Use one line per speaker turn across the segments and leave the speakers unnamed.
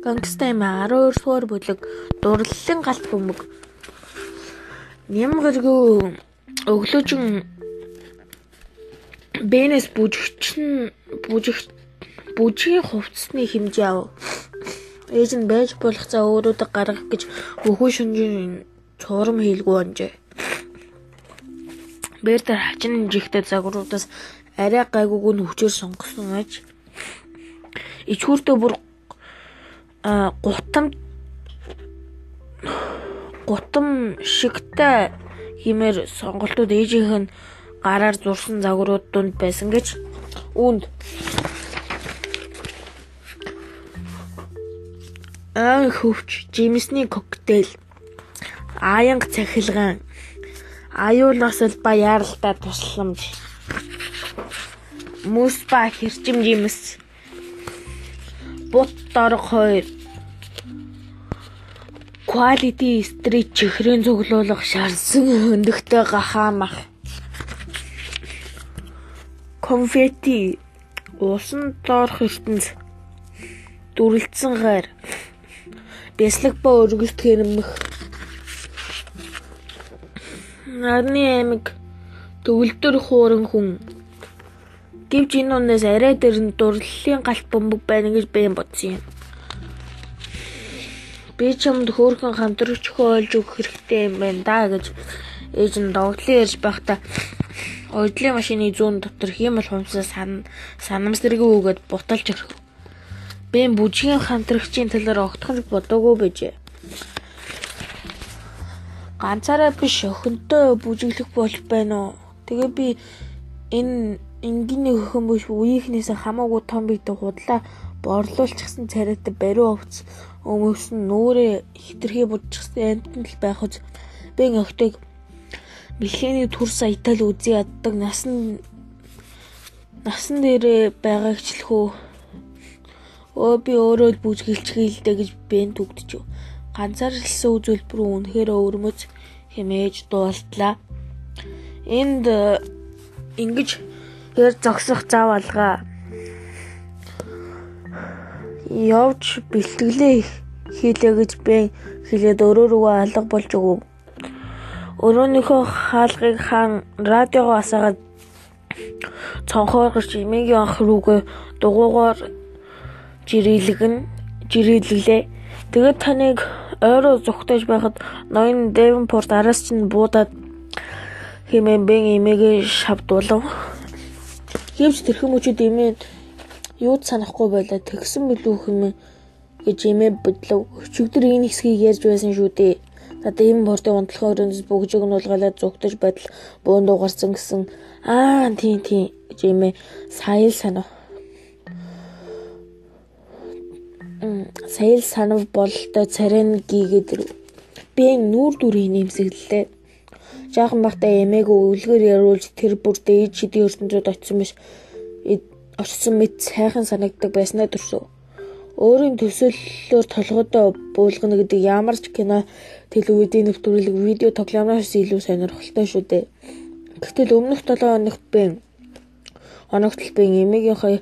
Гангстай 12 дугаар бүлэг дурлалын галт бөмбөг. Нямгаргүй өглөөжин Бэнэс бүжигчин бүжиг бүжгийн хувцсны хэмжээ ав. Ээж нь байж болох за өөрөөдөө гаргах гэж өхөө шүнжин цурам хийлгүй онжээ. Бэр дээр хачин жигтэй загваруудаас арай гайгууг нь хүчээр сонгосон аж ичгүүртөө бүр гутам гутам шигтэй химээр сонголтууд ээжийнх нь гараар зурсан загварууд дунд байсан гэж үүнд. Ан хөвч жимсний коктейл. Аянг цахилгаан. Аюулаас ба яаралтай тусламж. Мөс ба хэрчим жимс бут дорог хоёр. Quality street чихрийн цуглуулах шарсан хөндөгтэй гахаамах. Конфети. Усан доорх ертөнц дүрлцэн гайр. Бяслаг ба өргөлт хэрэмх нарны аймаг төвлөр хууран хүн Гэвч энэ үнээс арай дээр нь дурлалын галт бөмбөг байна гэж би бодсон юм. Би чамд хөөрхөн хамтрагч хөөлж өгөх хэрэгтэй юм байна да гэж ээж нь догтлын ярьж байхдаа Ойдлын машины зүүн дотор хиймэл хумсаа сан санамсэрэг өгөөд буталж өрхөв. Би бүжгийн хамтрагчийн талаар огтхон бодоогүй байжээ. Ганцаараа биш өхөнтөө бүжиглэх болж байна уу? Тэгээ би энэ энгийн өхөн биш үеийнхнээс хамаагүй том биетэй худлаа борлуулчихсан царайтай бариу овц өмөвсөн нүрээ хитрхи будчихсан амтнд л байх үз. Бэн охтыг бэлхээний төр саятал үзий яддаг насан насан дээрээ байгаагчлхүү өө би өөрөө л дээ гэж бэн түгдчихв ганцаарлсан үзүүлбэр үнэхээр өвөрмөц хэмээж дуултлаа. Энд ингэж Тэр зогсох зав алгаа. Явж бэлтгэлээ хийлээ гэж би хэлээд өрөө рүүгээ алга болж өгөв. Өрөөнийхөө хаалгыг хаан радиогоо асаагаад цонхоор гарч эмээгийн анх рүүгээ дугуугаар жирэлгэн жирэлглээ. Тэгээд таныг ойроо зүгтэж байхад ноён Девенпорт араас чинь буудаад хэмээн бэн эмээгээ шавдуулав. Гэвч тэрхэн мөчүүд эмээ юуд санахгүй байлаа тэгсэн билүү хэмээн гэж эмээ бодлоо. Өчигдөр энэ хэсгийг ярьж байсан шүү дээ. Надад ийм бортын унтлахын өрөөндөөс бүгжиг нь уулгалаад зүгтэж байтал буун дуугарсан гэсэн. Аа тийм тийм гэж эмээ саял санав. Саял санав бололтой царин гийгээд би нүүр дүрийн нэмсэглэлээ. Жаахан бахта эмээгөө өвлгөр яруулж тэр бүр дээд шидийн ертөнцөд очсон биш. Очсон мэт сайхан санагддаг байснаа төрсөв. Өөрийн төсөөллөөр толгойдоо буулгана гэдэг ямар ч кино телевизийн нэвтрүүлэг видео тоглоомноос илүү сонирхолтой шүү дээ. Гэтэл өмнөх 7 хоногт би хоногт би эмээгийнхээ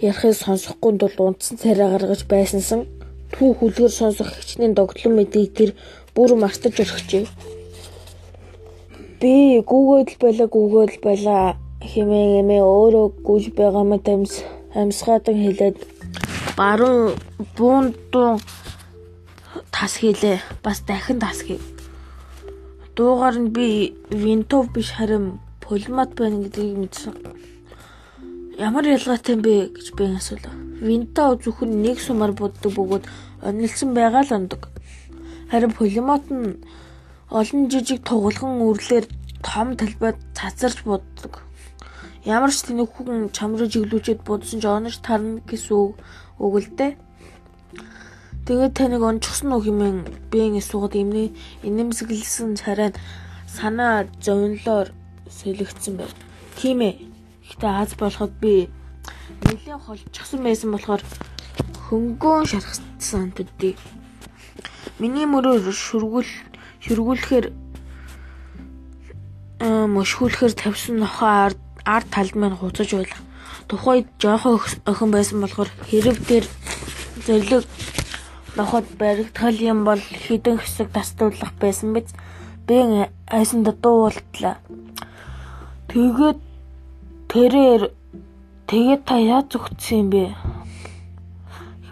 ярахыг сонсохгүй тул унтсан царай гаргаж байсансан түүх хүлгэр сонсох хичнээн догтлон мэдээ тэр бүр мартаж өрхчээ. Би гүүгээд байла гүүгээд байла хэмээн эмээ өөрөө гүйж байгаа мэт амьс амьсгаадан хэлээд баруун буундун тас хийлээ. Бас дахин тас хий. Дуугаар нь би винтов биш харин полимат байна гэдгийг мэдсэн. Ямар ялгаатай юм бэ гэж би асуулаа. Винто зөвхөн нэг сумаар буддаг бөгөөд онилсан байгаа л ондог. Харин полимат нь олон жижиг тугалган үрлээр том талбайд цацарч буддаг. Ямар ч тэнэг хүн чамруу жиглүүчэд будсан ч онож тарна гэсэн үг л дээ. Тэгээд таныг онцгсон уу хэмээн биеийн суугаад эмнээ инэмсэглсэн царайд санаа зовнлоор сэлэгдсэн байв. Тийм ээ. Гэтэ аз болоход би нэлээд холчихсон байсан болохоор хөнгөн шархсан төдий. Миний мөрөөр шүргүүл шүргүүлэхээр мөшгүүлэхээр тавьсан нохоо ард талд маань хуцаж байла. Тухайд жоохон охин байсан болохоор хэрэг дээр зэрлэг ноход баригдгал юм бол хідэн хэсэг тастуулах байсан биз. Би айсан дуудуултлаа. Тэгээд тэрээр тэгээд та яаж зүгтсэн юм бэ?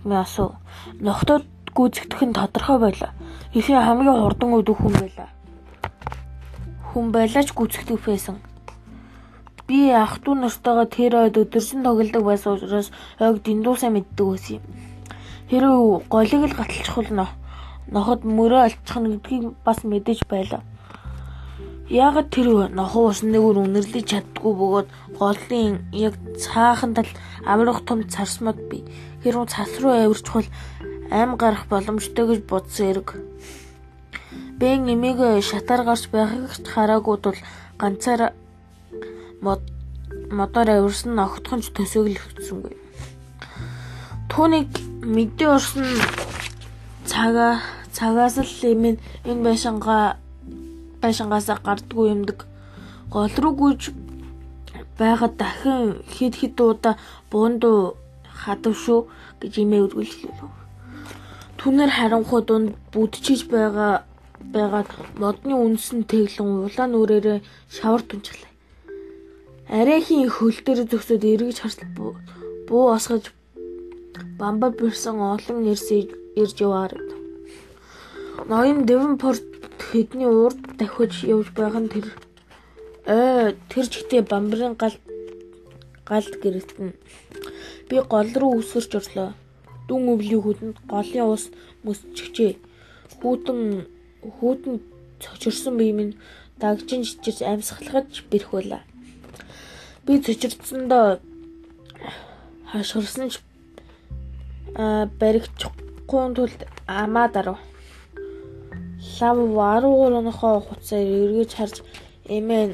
Хэмээ асуу. Нохтод гүйцэтгэх нь тодорхой байлаа. Ихийн хамгийн хурдан өдөх хүн байлаа. Хүн байлаач гүйцэтгэх байсан. Би ах トゥ нартайгаа тэр ойд өдөржин тоглодог байсан учраас ойг дэндуусаа мэддэг байсан юм. Хэрвээ голыг л гаталчих бол ноход мөрөө алчих нь гэдгийг бас мэдэж байлаа. Яагаад тэр нохоо усан дээгүүр үнэрлэж чаддгүй бөгөөд голын яг цаахан тал амрах том царсмад би хэрвээ цас руу авирчвал ам гарах боломжтой гэж бодсон эрг. Бэн нэмийг шатаар гарч байхыг хараагүй тул ганцаар мотор авирсан огтхонч төсөөлөгдсөнгүй. Түүнийг мэдээ урсан цагаа цагаас л эмэн энэ байшингаа байшингаасаа гардггүй юмдаг. Гол руу гүйж байгаад дахин хид хид удаа буундуу хадав шүү гэж имээ үргэлжлүүлв. Түнэр харанхуй дунд бүдчиж байгаа байгаад модны үнсэн тэглэн улаан нүрээрээ шавар тунчлаа. Арайхийн хөл дээр зөксөд эргэж харсал буу осгож бамбар бирсэн олон нэрс ирж яваар. Ноён Девонпорт хэдний урд давхиж явж байгаа нь тэр ой тэр чигтээ бамбарын гал галд гэрэлтэн. Би гол руу үсэрч орлоо. Дүн өвлийн хүдэнд голын ус мөсчихжээ. Хүүтэн хүүтэн цочирсон бие минь дагжин жижиг амьсгалахж бэрх байла. Би цочирдсондоо хашгирсан ч баригчихгүй тулд амаа дарав. Лав 13 оныхоо хуцаар эргэж харж эмээ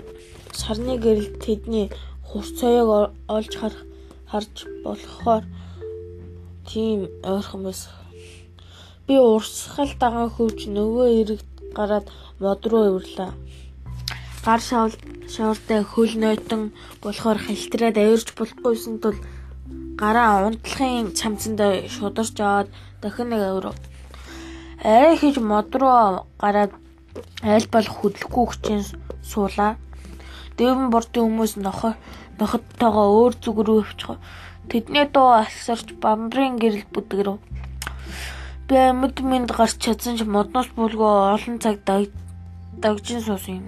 сарны гэрэл тэдний хурц соёог олж харж болохоор тийм ойрхон байсан. Би урсгал дагаа хөвч нөгөө эрэг гараад мод руу өврлөө. Гар шавл шавартай хөл нойтон болохоор хальтраад авирч болохгүйсэн тул гараа унтлахын чамцанд шударч аваад дахин нэг авир. Арай хийж мод руу гараад аль болох хөдлөхгүй хүчин суулаа. Дэвэн бортын хүмүүс нохо нохоттойгоо өөр зүг рүү өвчих. Тэдний дуу алсарч бамбрын гэрэл бүдгэрв. Би амьд минь гарч чадсан ч модноос булгоо олон цаг дагжин суусан юм.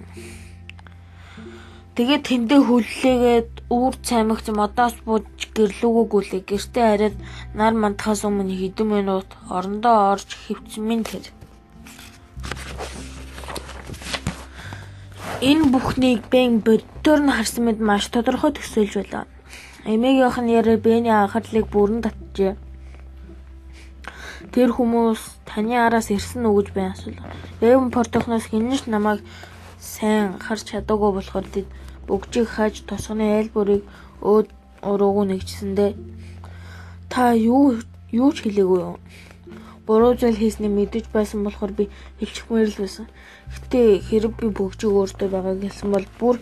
Тэгээд тэндээ хүллээгээд үүр цаймагч модоос бууж гэрлүүгөө гүлээ. Гэртээ хараад нар мандахаас өмнө хэдэн минут орондоо орж хөвцөн минь тэр. Энэ бүхнийг бэн бодтоор нь харсан мэд маш тодорхой төсөөлж байлаа. Эмээгийнх нь яриа Бэний анхаарлыг бүрэн татжээ. Тэр хүмүүс таны араас ирсэн үү гэж би асуулаа. Дэвэн портохноос хинж намайг сайн харж чадаагүй болохоор тэд бөгжийг хааж тосгоны айл бүрийг өөд урууг нэгжсэндээ та юу юу ч хэлээгүй юу? Буруу зүйл хийснээ мэдэж байсан болохоор би хэлчихмээр л байсан. Гэтэ хэрэг би бөгжиг өөртөө байгааг хэлсэн бол бүр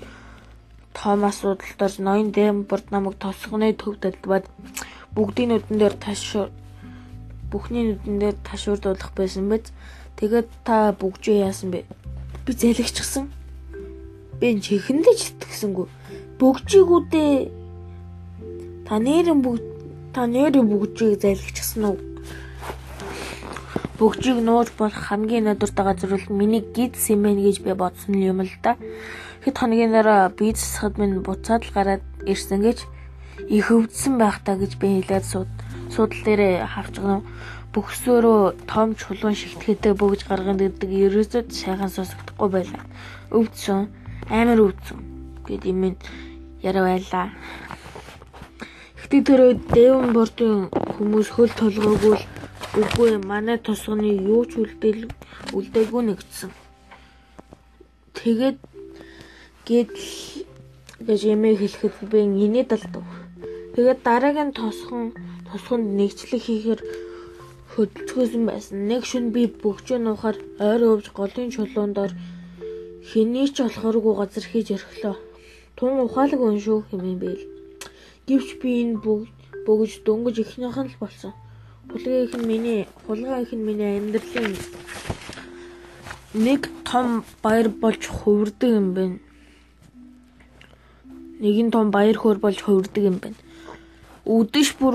том асуудалдаар ноён дэм бүрд намайг тосгоны төв талбад бүгдийн нүдэн дээр таш бүхний нүдэн дээр ташуурдуулах байсан биз. Тэгээд та бүгжөө яасан бэ? Би зэлэгчсэн. Би чихэндээ ч итгэсэнгүй. Бөгжигүүдээ та нэрэн бүгд та нэрэн бүгжийг залгичихсан уу? Бөгжийг нууж болох хамгийн газар бол миний гид сэмэн гэж би бодсон юм л да. Хэд хоногийн дараа бизнес минь буцаад л гараад ирсэн гэж их өвдсөн байх та гэж би хэлээд сууд суудал дээр харж байгаа. Бөхсөөрөө том чулуун шигтгэдэг бөгж гарганд ирдэг ерөөсөө сайхан сонсогдохгүй байлаа. Өвдсөн амар өвдсөн гэд юм яриа байлаа. Гэтэ тэр дэвэн бортын хүмүүс хөл толгоогүй л үгүй манай тосгоны юу ч үлдээл үлдээгүй нэгдсэн. Тэгээд гэд гэж эмээ хэлэхэд би инээд алдав. Тэгээд дараагийн тосхон тосгонд нэгчлэг хийхээр хөдөлгөөсөн байсан. Нэг шүн би бөгчөө нуухаар ойр өвж голын чулуундор Хэний ч болохооргүй газар хийж орхилоо. Тун ухаалаг өн шүү хэмээн бэл. Гэвч би энэ бөгж дөнгөж ихнийх нь л болсон. хулгай их нь миний хулгай их нь миний амьдралын нэг том баяр болж хувирдаг юм байна. Нэгэн том баяр хөөр болж хувирдаг юм байна. Үдэш бүр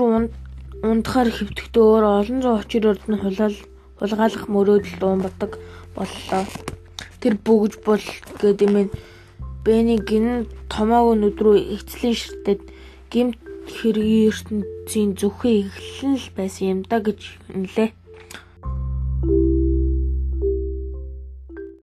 ундахаар хөвтөхдөө өөр олон зуун очроод нь хулаал хулгаалах мөрөөдөл дуун батаг боллоо. Тэр бөгж бол гэдэг юм. Бэни гин томоог нүдрүү эцлийн ширтээд гимт хэргийн ертөнцийн зүхээ эхлэн л байсан юм да гэж нэлээ.